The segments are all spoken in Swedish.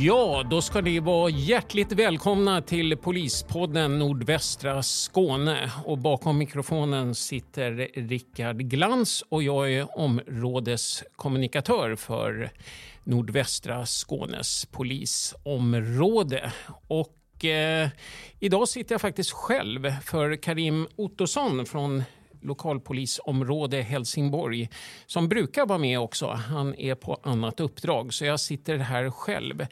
Ja, då ska ni vara hjärtligt välkomna till Polispodden Nordvästra Skåne. Och bakom mikrofonen sitter Rickard Glans och jag är områdeskommunikatör för Nordvästra Skånes polisområde. Och eh, idag sitter jag faktiskt själv för Karim Ottosson från lokalpolisområde Helsingborg som brukar vara med också. Han är på annat uppdrag så jag sitter här själv.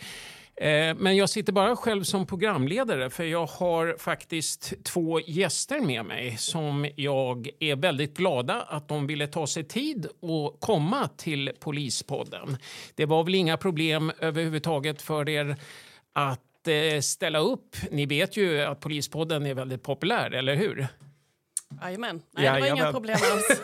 Eh, men jag sitter bara själv som programledare för jag har faktiskt två gäster med mig som jag är väldigt glada att de ville ta sig tid och komma till Polispodden. Det var väl inga problem överhuvudtaget för er att eh, ställa upp. Ni vet ju att Polispodden är väldigt populär, eller hur? Jajamän. Nej, det var inga problem alls.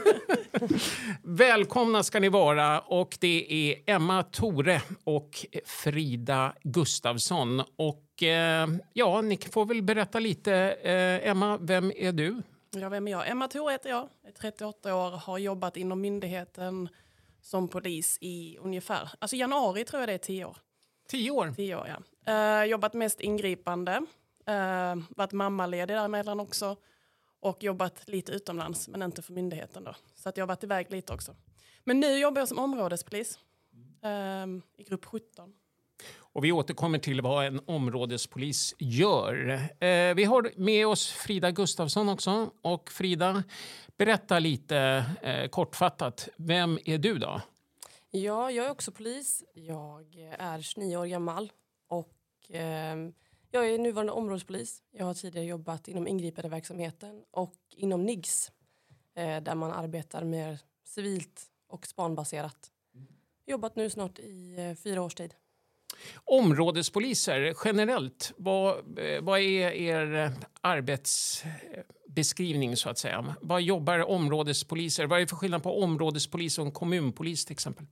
Välkomna ska ni vara. Och det är Emma Tore och Frida Gustavsson. Och eh, ja, ni får väl berätta lite. Eh, Emma, vem är du? Ja, vem är jag? Emma Tore heter jag. är 38 år, har jobbat inom myndigheten som polis i ungefär, alltså januari tror jag det är 10 år. 10 år? 10 år, ja. Eh, jobbat mest ingripande. Eh, varit mammaledig däremellan också och jobbat lite utomlands, men inte för myndigheten. Då. Så att jag har varit iväg lite också. Men nu jobbar jag som områdespolis um, i grupp 17. Och vi återkommer till vad en områdespolis gör. Eh, vi har med oss Frida Gustafsson också. Och Frida, berätta lite eh, kortfattat. Vem är du då? Ja, jag är också polis. Jag är 29 år gammal och eh, jag är nuvarande områdespolis. Jag har tidigare jobbat inom ingripandeverksamheten och inom NIGS eh, där man arbetar mer civilt och spanbaserat. Jobbat nu snart i eh, fyra års tid. Områdespoliser generellt, vad, eh, vad är er arbetsbeskrivning så att säga? Vad jobbar områdespoliser? Vad är det för skillnad på områdespolis och en kommunpolis till exempel?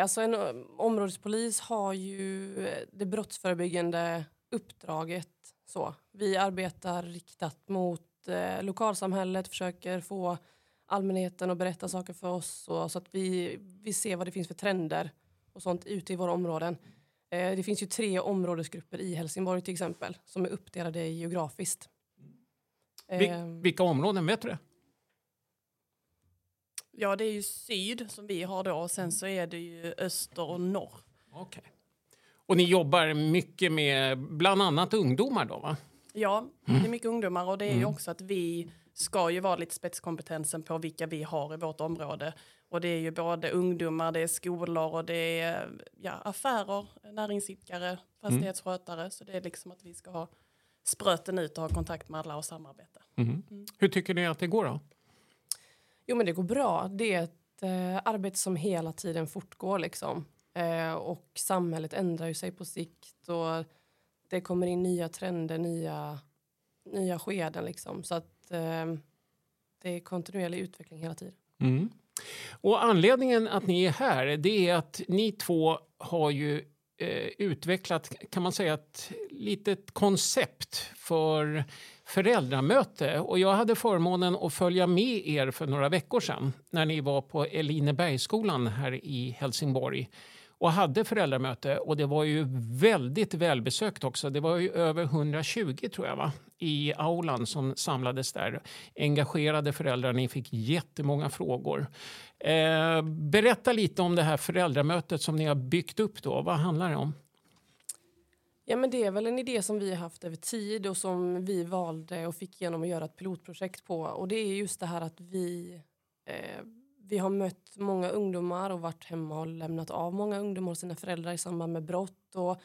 Alltså en områdespolis har ju det brottsförebyggande uppdraget. Så. Vi arbetar riktat mot eh, lokalsamhället, försöker få allmänheten att berätta saker för oss och, så att vi, vi ser vad det finns för trender och sånt ute i våra områden. Eh, det finns ju tre områdesgrupper i Helsingborg till exempel som är uppdelade geografiskt. Vil eh, vilka områden, vet du det? Ja, det är ju syd som vi har då och sen så är det ju öster och norr. Okay. Och ni jobbar mycket med bland annat ungdomar då va? Ja, mm. det är mycket ungdomar och det är ju mm. också att vi ska ju vara lite spetskompetensen på vilka vi har i vårt område. Och det är ju både ungdomar, det är skolor och det är ja, affärer, näringsidkare, fastighetsskötare. Mm. Så det är liksom att vi ska ha spröten ut och ha kontakt med alla och samarbeta. Mm. Hur tycker ni att det går då? Jo men det går bra. Det är ett eh, arbete som hela tiden fortgår liksom. Eh, och samhället ändrar ju sig på sikt och det kommer in nya trender, nya, nya skeden liksom. Så att eh, det är kontinuerlig utveckling hela tiden. Mm. Och anledningen att ni är här det är att ni två har ju eh, utvecklat kan man säga ett litet koncept för föräldramöte. Och jag hade förmånen att följa med er för några veckor sedan när ni var på Elinebergsskolan här i Helsingborg och hade föräldramöte. Och det var ju väldigt välbesökt också. Det var ju över 120 tror jag va? i aulan som samlades där. Engagerade föräldrar, ni fick jättemånga frågor. Eh, berätta lite om det här föräldramötet som ni har byggt upp då. Vad handlar det om? Ja, men det är väl en idé som vi har haft över tid och som vi valde och fick igenom att göra ett pilotprojekt på. Och det är just det här att vi, eh, vi har mött många ungdomar och varit hemma och lämnat av många ungdomar och sina föräldrar i samband med brott. Och,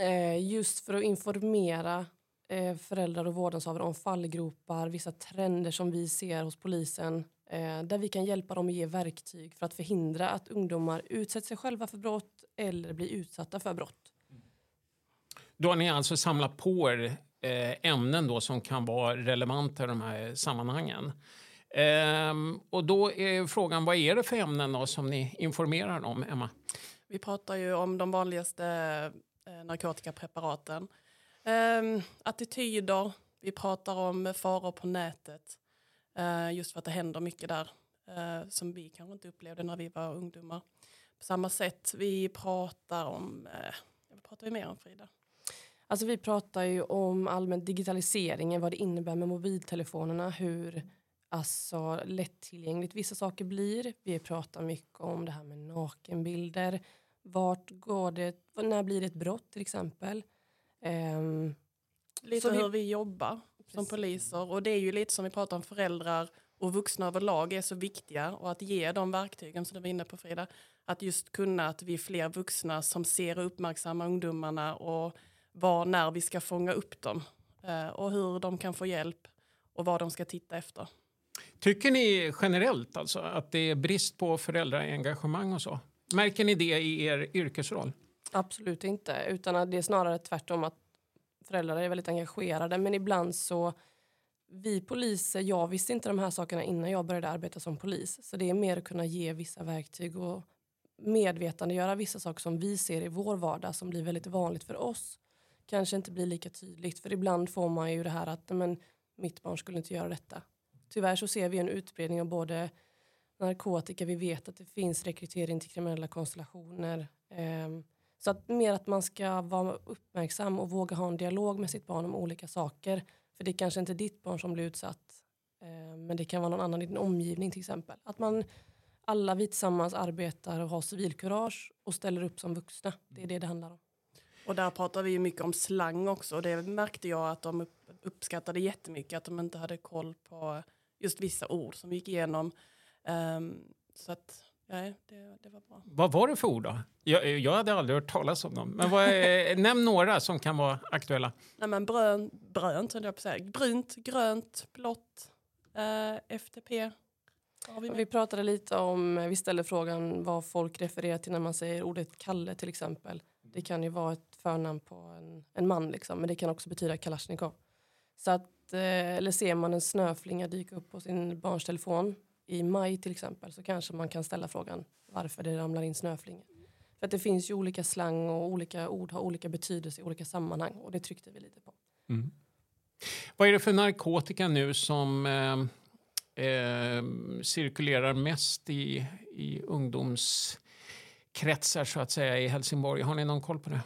eh, just för att informera eh, föräldrar och vårdnadshavare om fallgropar, vissa trender som vi ser hos polisen eh, där vi kan hjälpa dem att ge verktyg för att förhindra att ungdomar utsätter sig själva för brott eller blir utsatta för brott. Då har ni alltså samlat på er eh, ämnen då som kan vara relevanta i de här sammanhangen. Ehm, och då är frågan, vad är det för ämnen då som ni informerar om, Emma? Vi pratar ju om de vanligaste eh, narkotikapreparaten. Ehm, attityder, vi pratar om faror på nätet. Ehm, just för att det händer mycket där eh, som vi kanske inte upplevde när vi var ungdomar på samma sätt. Vi pratar om, eh, vad pratar vi mer om Frida? Alltså vi pratar ju om allmän digitaliseringen, vad det innebär med mobiltelefonerna, hur alltså, lättillgängligt vissa saker blir. Vi pratar mycket om det här med nakenbilder. Vart går det, när blir det ett brott till exempel? Um, lite hur vi, vi jobbar precis. som poliser och det är ju lite som vi pratar om föräldrar och vuxna överlag är så viktiga och att ge de verktygen som du var inne på Frida. Att just kunna att vi är fler vuxna som ser och uppmärksammar ungdomarna och var när vi ska fånga upp dem eh, och hur de kan få hjälp och vad de ska titta efter. Tycker ni generellt alltså att det är brist på föräldraengagemang och så? Märker ni det i er yrkesroll? Absolut inte, utan det är snarare tvärtom att föräldrar är väldigt engagerade men ibland så vi poliser, jag visste inte de här sakerna innan jag började arbeta som polis så det är mer att kunna ge vissa verktyg och medvetandegöra vissa saker som vi ser i vår vardag som blir väldigt vanligt för oss kanske inte blir lika tydligt för ibland får man ju det här att men, mitt barn skulle inte göra detta. Tyvärr så ser vi en utbredning av både narkotika, vi vet att det finns rekrytering till kriminella konstellationer. Ehm, så att mer att man ska vara uppmärksam och våga ha en dialog med sitt barn om olika saker. För det är kanske inte ditt barn som blir utsatt ehm, men det kan vara någon annan i din omgivning till exempel. Att man alla vi tillsammans arbetar och har civilkurage och ställer upp som vuxna. Det är det det handlar om. Och där pratar vi mycket om slang också och det märkte jag att de uppskattade jättemycket att de inte hade koll på just vissa ord som vi gick igenom. Um, så att, nej, det, det, var bra. Vad var det för ord då? Jag, jag hade aldrig hört talas om dem. Men vad är, nämn några som kan vara aktuella. Nej, men brön, brönt, jag på säga. Brunt, grönt, blått, uh, FTP. Vi, vi, pratade lite om, vi ställde frågan vad folk refererar till när man säger ordet Kalle till exempel. Det kan ju vara ett förnamn på en, en man liksom, men det kan också betyda Kalashnikov. Så att, eh, eller ser man en snöflinga dyka upp på sin barns telefon i maj till exempel så kanske man kan ställa frågan varför det ramlar in snöflingor. För att det finns ju olika slang och olika ord har olika betydelse i olika sammanhang och det tryckte vi lite på. Mm. Vad är det för narkotika nu som eh, eh, cirkulerar mest i, i ungdomskretsar så att säga i Helsingborg? Har ni någon koll på det?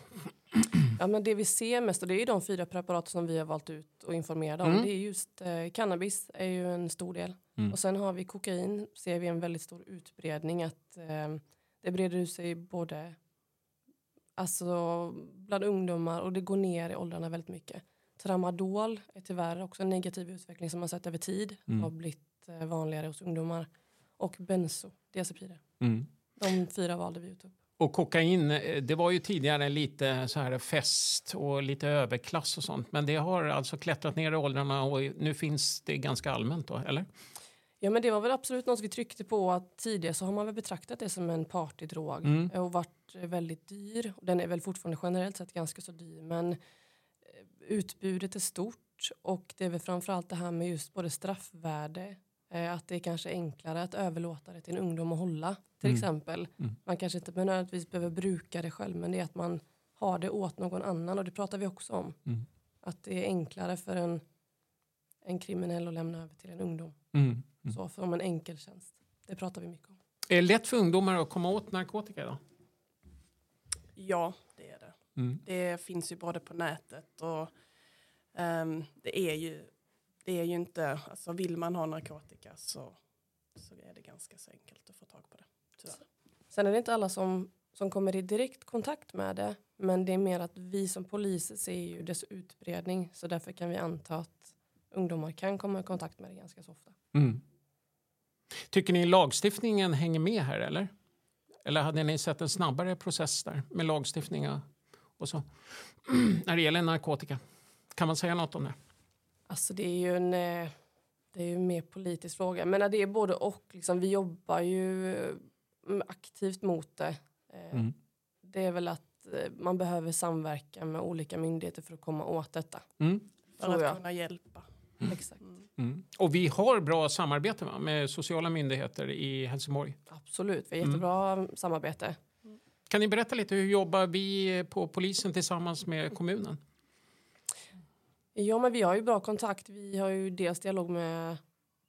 Ja, men det vi ser mest, och det är de fyra preparat som vi har valt ut och informerade om, mm. det är just eh, cannabis är ju en stor del. Mm. Och sen har vi kokain, ser vi en väldigt stor utbredning att eh, det breder ut sig både alltså, bland ungdomar och det går ner i åldrarna väldigt mycket. Tramadol är tyvärr också en negativ utveckling som man sett över tid mm. har blivit eh, vanligare hos ungdomar. Och bensodiazepider. Mm. De fyra valde vi ut. Och kokain, eh, det var ju tidigare lite så här fest och lite överklass och sånt. Men det har alltså klättrat ner i åldrarna och nu finns det ganska allmänt då, eller? Ja men det var väl absolut något vi tryckte på att tidigare så har man väl betraktat det som en partydrog mm. och varit väldigt dyr. Den är väl fortfarande generellt sett ganska så dyr men eh, utbudet är stort och det är väl framförallt det här med just både straffvärde att det är kanske enklare att överlåta det till en ungdom att hålla till mm. exempel. Mm. Man kanske inte nödvändigtvis behöver bruka det själv men det är att man har det åt någon annan och det pratar vi också om. Mm. Att det är enklare för en, en kriminell att lämna över till en ungdom. Mm. Mm. Så för en enkel tjänst. Det pratar vi mycket om. Är det lätt för ungdomar att komma åt narkotika idag? Ja, det är det. Mm. Det finns ju både på nätet och um, det är ju det är ju inte, alltså vill man ha narkotika så, så är det ganska så enkelt att få tag på det. Tyvärr. Sen är det inte alla som, som kommer i direkt kontakt med det men det är mer att vi som poliser ser ju dess utbredning så därför kan vi anta att ungdomar kan komma i kontakt med det ganska så ofta. Mm. Tycker ni lagstiftningen hänger med här eller? Eller hade ni sett en snabbare process där med lagstiftning och så? När det gäller narkotika. Kan man säga något om det? Alltså det är ju en, eh, det är ju en mer politisk fråga. Men det är både och. Liksom, vi jobbar ju mm, aktivt mot det. Eh, mm. Det är väl att eh, man behöver samverka med olika myndigheter för att komma åt detta. Mm. För att kunna hjälpa. Mm. Exakt. Mm. mm. Och vi har bra samarbete va? med sociala myndigheter i Helsingborg? Absolut, vi har jättebra samarbete. Kan ni berätta lite, hur jobbar vi på polisen tillsammans med kommunen? Ja, men vi har ju bra kontakt. Vi har ju dels dialog med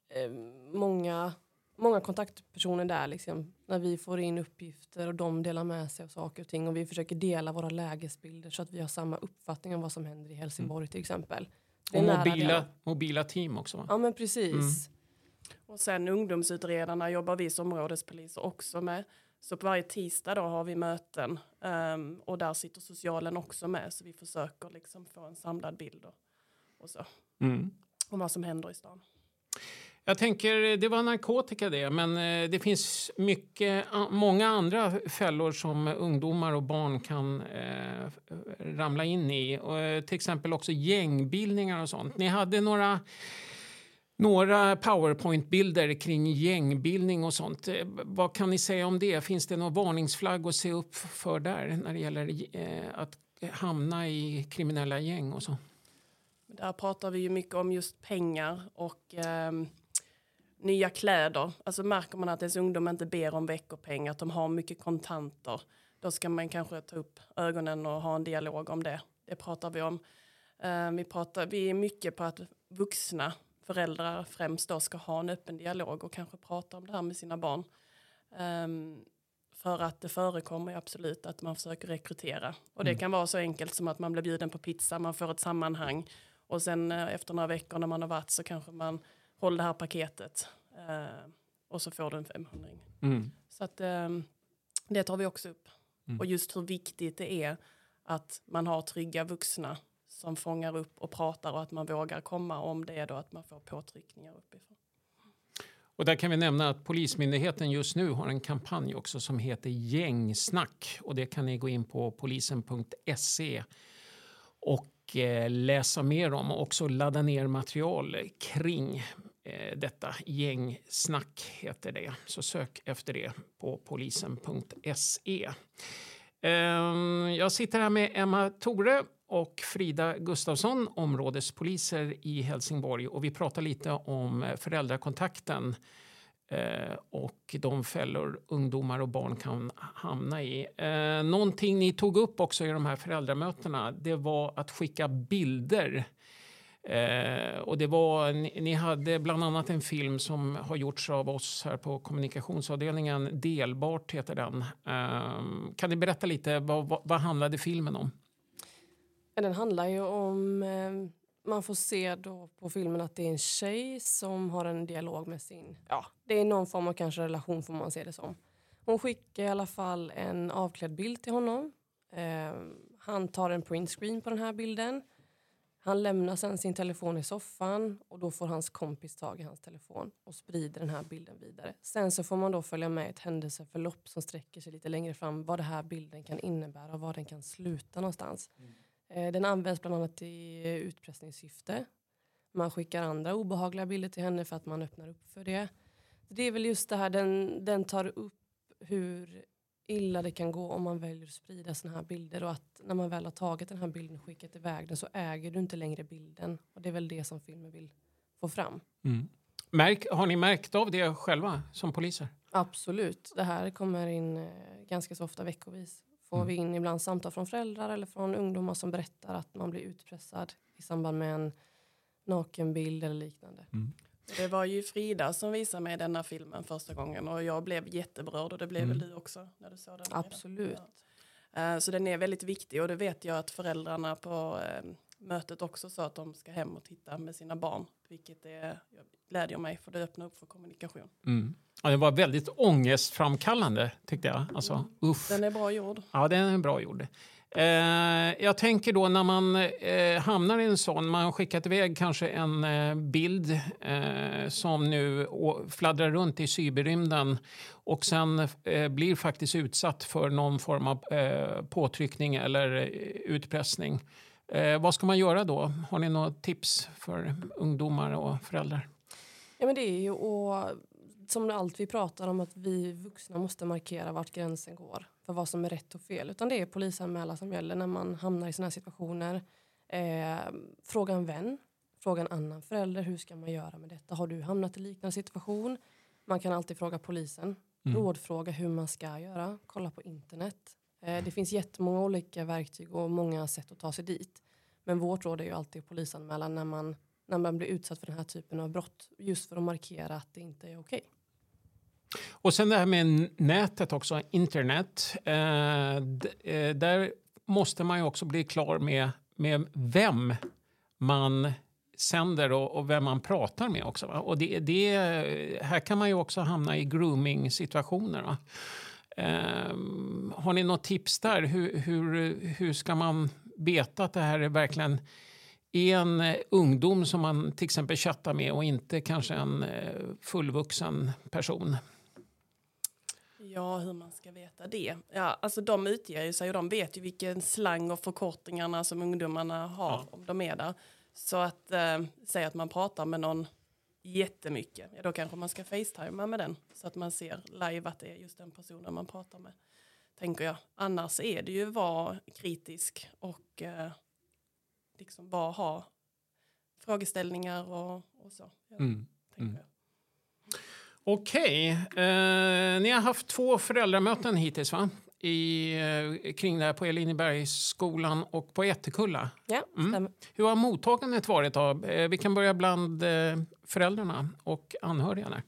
eh, många många kontaktpersoner där liksom, när vi får in uppgifter och de delar med sig av saker och ting och vi försöker dela våra lägesbilder så att vi har samma uppfattning om vad som händer i Helsingborg mm. till exempel. Och mobila, mobila team också va? Ja men precis. Mm. Och sen ungdomsutredarna jobbar vi som områdespoliser också med. Så på varje tisdag då har vi möten um, och där sitter socialen också med så vi försöker liksom få en samlad bild och, och så. Mm. Om vad som händer i stan. Jag tänker, det var narkotika det, men eh, det finns mycket, många andra fällor som ungdomar och barn kan eh, ramla in i. Och, eh, till exempel också gängbildningar och sånt. Ni hade några några powerpoint-bilder kring gängbildning och sånt. Eh, vad kan ni säga om det? Finns det någon varningsflagg att se upp för där när det gäller eh, att hamna i kriminella gäng och så? Där pratar vi ju mycket om just pengar och eh, nya kläder. Alltså märker man att ens ungdom inte ber om veckopeng, att de har mycket kontanter, då ska man kanske ta upp ögonen och ha en dialog om det. Det pratar vi om. Eh, vi, pratar, vi är mycket på att vuxna föräldrar främst då ska ha en öppen dialog och kanske prata om det här med sina barn. Um, för att det förekommer absolut att man försöker rekrytera. Och det mm. kan vara så enkelt som att man blir bjuden på pizza, man får ett sammanhang och sen eh, efter några veckor när man har varit så kanske man håller det här paketet uh, och så får du en 500 mm. Så att um, det tar vi också upp. Mm. Och just hur viktigt det är att man har trygga vuxna som fångar upp och pratar och att man vågar komma om det är då att man får påtryckningar uppifrån. Och där kan vi nämna att Polismyndigheten just nu har en kampanj också som heter Gängsnack och det kan ni gå in på polisen.se och och eh, läsa mer om och också ladda ner material kring eh, detta. Gängsnack heter det, så sök efter det på polisen.se. Ehm, jag sitter här med Emma Tore och Frida Gustafsson, områdespoliser i Helsingborg. Och vi pratar lite om eh, föräldrakontakten Eh, och de fällor ungdomar och barn kan hamna i. Eh, någonting ni tog upp också i de här föräldramötena det var att skicka bilder. Eh, och det var, ni, ni, hade bland annat en film som har gjorts av oss här på kommunikationsavdelningen. Delbart heter den. Eh, kan ni berätta lite, vad, vad, vad handlade filmen om? Den handlar ju om... Eh, man får se då på filmen att det är en tjej som har en dialog med sin... Ja, det är någon form av kanske relation får man se det som. Hon skickar i alla fall en avklädd bild till honom. Eh, han tar en printscreen på den här bilden. Han lämnar sen sin telefon i soffan och då får hans kompis tag i hans telefon och sprider den här bilden vidare. Sen så får man då följa med ett händelseförlopp som sträcker sig lite längre fram vad den här bilden kan innebära och var den kan sluta någonstans. Mm. Eh, den används bland annat i utpressningssyfte. Man skickar andra obehagliga bilder till henne för att man öppnar upp för det. Det är väl just det här, den, den tar upp hur illa det kan gå om man väljer att sprida såna här bilder och att när man väl har tagit den här bilden och skickat iväg den så äger du inte längre bilden. Och det är väl det som filmen vill få fram. Mm. Märk, har ni märkt av det själva som poliser? Absolut. Det här kommer in eh, ganska så ofta veckovis får mm. vi in ibland samtal från föräldrar eller från ungdomar som berättar att man blir utpressad i samband med en nakenbild eller liknande. Mm. Det var ju Frida som visade mig denna filmen första gången och jag blev jätteberörd och det blev mm. väl du också när du såg den? Absolut. Uh, så den är väldigt viktig och det vet jag att föräldrarna på uh, mötet också sa att de ska hem och titta med sina barn. Vilket är, glädjer mig för det öppnar upp för kommunikation. Mm. Ja, det var väldigt ångestframkallande tyckte jag. Alltså, uff. Den är bra gjord. Ja, den är bra gjord. Eh, jag tänker då när man eh, hamnar i en sån, man har skickat iväg kanske en eh, bild eh, som nu fladdrar runt i cyberrymden och sen eh, blir faktiskt utsatt för någon form av eh, påtryckning eller utpressning. Vad ska man göra då? Har ni några tips för ungdomar och föräldrar? Ja, men det är ju att som allt vi pratar om att vi vuxna måste markera vart gränsen går för vad som är rätt och fel. Utan det är polisanmälan som gäller när man hamnar i sådana här situationer. Eh, fråga en vän, fråga en annan förälder. Hur ska man göra med detta? Har du hamnat i liknande situation? Man kan alltid fråga polisen. Mm. Rådfråga hur man ska göra. Kolla på internet. Eh, det finns jättemånga olika verktyg och många sätt att ta sig dit. Men vårt råd är ju alltid polisanmälan när man, när man blir utsatt för den här typen av brott. Just för att markera att det inte är okej. Okay. Och sen det här med nätet också, internet. Eh, eh, där måste man ju också bli klar med, med vem man sänder och, och vem man pratar med också. Va? Och det, det, här kan man ju också hamna i grooming-situationer. Eh, har ni något tips där? Hur, hur, hur ska man veta att det här är verkligen är en eh, ungdom som man till exempel chattar med och inte kanske en eh, fullvuxen person? Ja, hur man ska veta det. Ja, alltså de utger ju sig och de vet ju vilken slang och förkortningarna som ungdomarna har ja. om de är där. Så att eh, säga att man pratar med någon jättemycket, ja, då kanske man ska facetima med den så att man ser live att det är just den personen man pratar med. Tänker jag. Annars är det ju vara kritisk och eh, liksom bara ha frågeställningar och, och så. Ja, mm. mm. Okej, eh, ni har haft två föräldramöten hittills va? I, eh, kring det här på Elinbergsskolan och på Ättekulla. Ja, mm. Hur har mottagandet varit? Då? Eh, vi kan börja bland eh, föräldrarna och anhöriga. Där.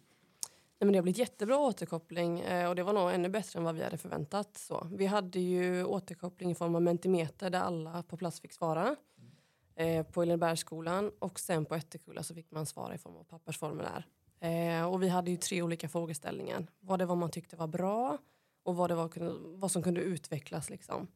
Nej, men det har blivit jättebra återkoppling och det var nog ännu bättre än vad vi hade förväntat. Så. Vi hade ju återkoppling i form av mentimeter där alla på plats fick svara eh, på Elinbergsskolan och sen på Ättekulla så fick man svara i form av pappersformulär. Eh, och vi hade ju tre olika frågeställningar. Vad det var man tyckte var bra och vad, det var, vad som kunde utvecklas. Liksom.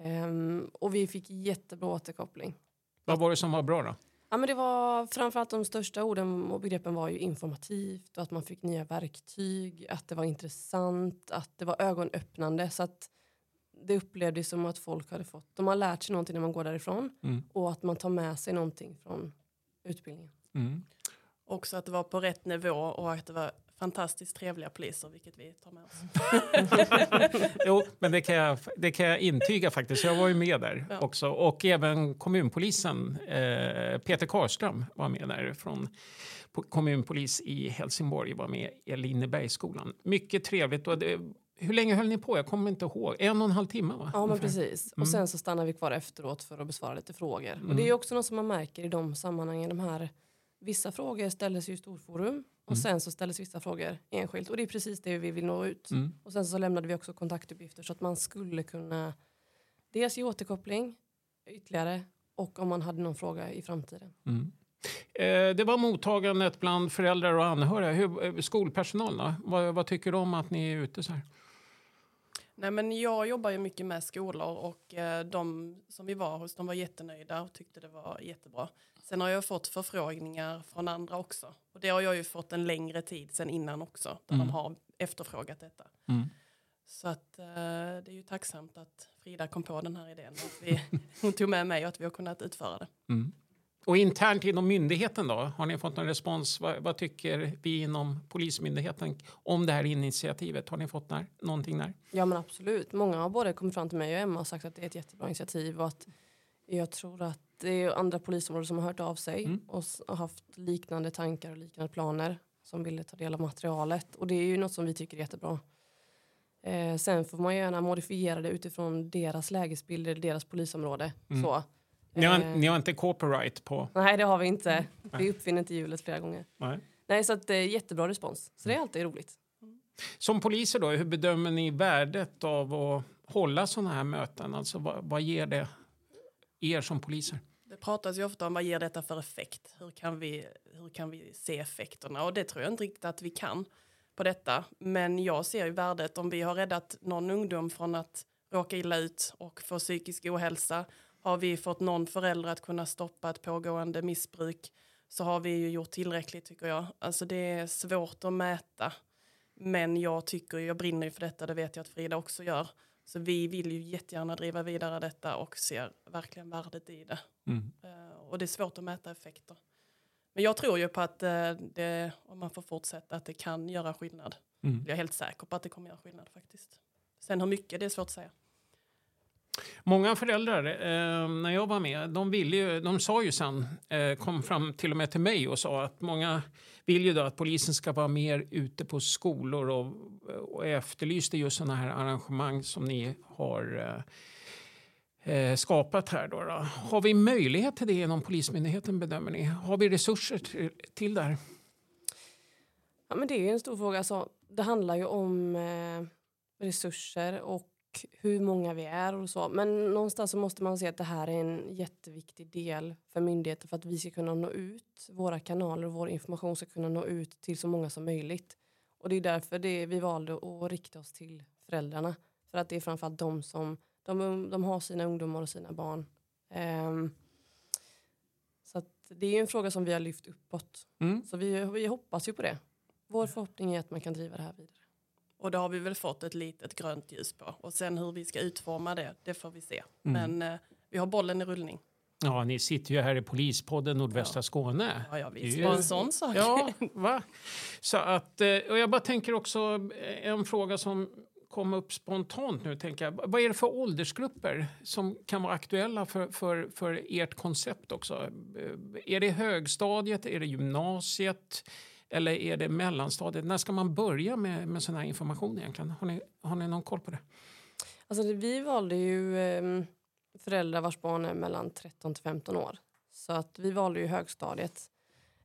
Eh, och vi fick jättebra återkoppling. Vad var det som var bra då? Ja, men det var framförallt de största orden och begreppen var ju informativt och att man fick nya verktyg, att det var intressant, att det var ögonöppnande. Så att det upplevdes som att folk hade fått, de har lärt sig någonting när man går därifrån mm. och att man tar med sig någonting från utbildningen. Mm. Också att det var på rätt nivå och att det var fantastiskt trevliga poliser, vilket vi tar med oss. jo, men det kan, jag, det kan jag intyga faktiskt. Jag var ju med där ja. också. Och även kommunpolisen, eh, Peter Karström var med där från kommunpolis i Helsingborg, var med i Linnebergsskolan. Mycket trevligt. Och det, hur länge höll ni på? Jag kommer inte ihåg. En och en halv timme va? Ja men precis. Mm. Och sen så stannar vi kvar efteråt för att besvara lite frågor. Mm. Och det är också något som man märker i de sammanhangen. De här, vissa frågor ställdes ju i storforum och mm. sen så ställdes vissa frågor enskilt. Och det är precis det vi vill nå ut. Mm. Och sen så lämnade vi också kontaktuppgifter så att man skulle kunna dels ge återkoppling ytterligare och om man hade någon fråga i framtiden. Mm. Eh, det var mottagandet bland föräldrar och anhöriga. Hur, eh, skolpersonal då? Vad, vad tycker du om att ni är ute så här? Nej, men jag jobbar ju mycket med skolor och eh, de som vi var hos de var jättenöjda och tyckte det var jättebra. Sen har jag fått förfrågningar från andra också. Och det har jag ju fått en längre tid sen innan också. Där mm. de har efterfrågat detta. Mm. Så att eh, det är ju tacksamt att Frida kom på den här idén. Att vi, hon tog med mig och att vi har kunnat utföra det. Mm. Och internt inom myndigheten då? Har ni fått någon respons? Vad, vad, tycker vi inom Polismyndigheten om det här initiativet? Har ni fått där, någonting där? Ja men absolut. Många har både kommit fram till mig och Emma och sagt att det är ett jättebra initiativ och att jag tror att det är andra polisområden som har hört av sig mm. och har haft liknande tankar och liknande planer som ville ta del av materialet och det är ju något som vi tycker är jättebra. Eh, sen får man gärna modifiera det utifrån deras lägesbilder, deras polisområde. Mm. Så. Ni har, eh. ni har inte copyright på? Nej, det har vi inte. Vi uppfinner inte hjulet flera gånger. Nej. Nej, så att det är jättebra respons. Så det är alltid roligt. Som poliser då, hur bedömer ni värdet av att hålla sådana här möten? Alltså vad, vad ger det er som poliser? Det pratas ju ofta om vad ger detta för effekt? Hur kan vi, hur kan vi se effekterna? Och det tror jag inte riktigt att vi kan på detta. Men jag ser ju värdet om vi har räddat någon ungdom från att råka illa ut och få psykisk ohälsa har vi fått någon förälder att kunna stoppa ett pågående missbruk så har vi ju gjort tillräckligt tycker jag. Alltså det är svårt att mäta. Men jag tycker, jag brinner ju för detta, det vet jag att Frida också gör. Så vi vill ju jättegärna driva vidare detta och ser verkligen värdet i det. Mm. Uh, och det är svårt att mäta effekter. Men jag tror ju på att uh, det, om man får fortsätta, att det kan göra skillnad. Mm. Jag är helt säker på att det kommer göra skillnad faktiskt. Sen hur mycket, det är svårt att säga. Många föräldrar, eh, när jag var med, de, ville ju, de sa ju sen, eh, kom fram till och med till mig och sa att många vill ju då att polisen ska vara mer ute på skolor och, och efterlyste just sådana här arrangemang som ni har eh, eh skapat här. Då, då, Har vi möjlighet till det inom Polismyndigheten bedömer ni? Har vi resurser till, till det här? Ja, men det är en stor fråga. Alltså, det handlar ju om eh, resurser och hur många vi är och så. Men någonstans så måste man se att det här är en jätteviktig del för myndigheter för att vi ska kunna nå ut. Våra kanaler och vår information ska kunna nå ut till så många som möjligt. Och det är därför det, vi valde att rikta oss till föräldrarna. För att det är framförallt de som de, de har sina ungdomar och sina barn. Um, så det är en fråga som vi har lyft uppåt. Mm. Så vi, vi hoppas ju på det. Vår förhoppning är att man kan driva det här vidare. Och det har vi väl fått ett litet grönt ljus på. Och sen hur vi ska utforma det, det får vi se. Mm. Men eh, vi har bollen i rullning. Ja, ni sitter ju här i Polispodden Nordvästra ja. Skåne. Ja, ja visst. Det var en sån sak. Ja, va? Så att, eh, och jag bara tänker också eh, en fråga som kom upp spontant nu. Tänker jag. Vad är det för åldersgrupper som kan vara aktuella för, för, för ert koncept också? Eh, är det högstadiet, är det gymnasiet eller är det mellanstadiet? När ska man börja med, med sån här information egentligen? Har ni, har ni någon koll på det? Alltså vi valde ju eh, föräldrar vars barn är mellan 13 till 15 år. Så att vi valde ju högstadiet.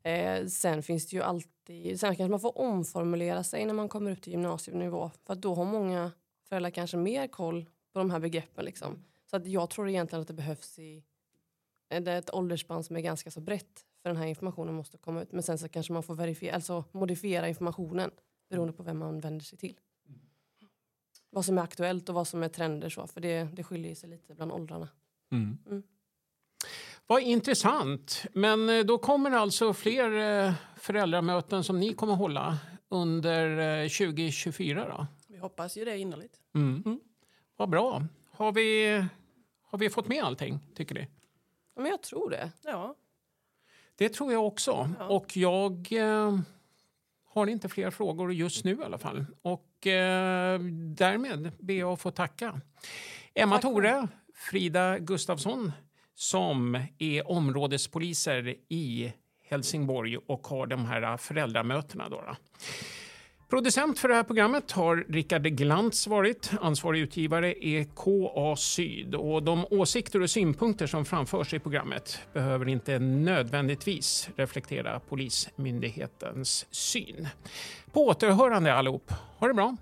Eh, sen finns det ju alltid, sen kanske man får omformulera sig när man kommer upp till gymnasienivå. För att då har många föräldrar kanske mer koll på de här begreppen. Liksom. Så att jag tror egentligen att det behövs i eh, det är ett åldersspann som är ganska så brett för den här informationen måste komma ut. Men sen så kanske man får verifiera, alltså modifiera informationen beroende på vem man vänder sig till. Mm. Vad som är aktuellt och vad som är trender så, för det, det skiljer sig lite bland åldrarna. Mm. Mm. Vad intressant. Men eh, då kommer alltså fler eh, föräldramöten som ni kommer hålla under 2024 eh, då? Vi hoppas ju det innerligt. Mm. Mm. Vad bra. Har vi, har vi fått med allting, tycker ni? Ja, men jag tror det. Ja. Det tror jag också. Ja. Och jag eh, har inte fler frågor just nu i alla fall. Och eh, därmed ber jag att få tacka Emma Tack. Tore, Frida Gustafsson som är områdespoliser i Helsingborg och har de här föräldramötena. Då, då. Producent för det här programmet har Rickard Glantz varit. Ansvarig utgivare är KA Syd. Och de åsikter och synpunkter som framförs i programmet behöver inte nödvändigtvis reflektera Polismyndighetens syn. På återhörande allihop. Ha det bra!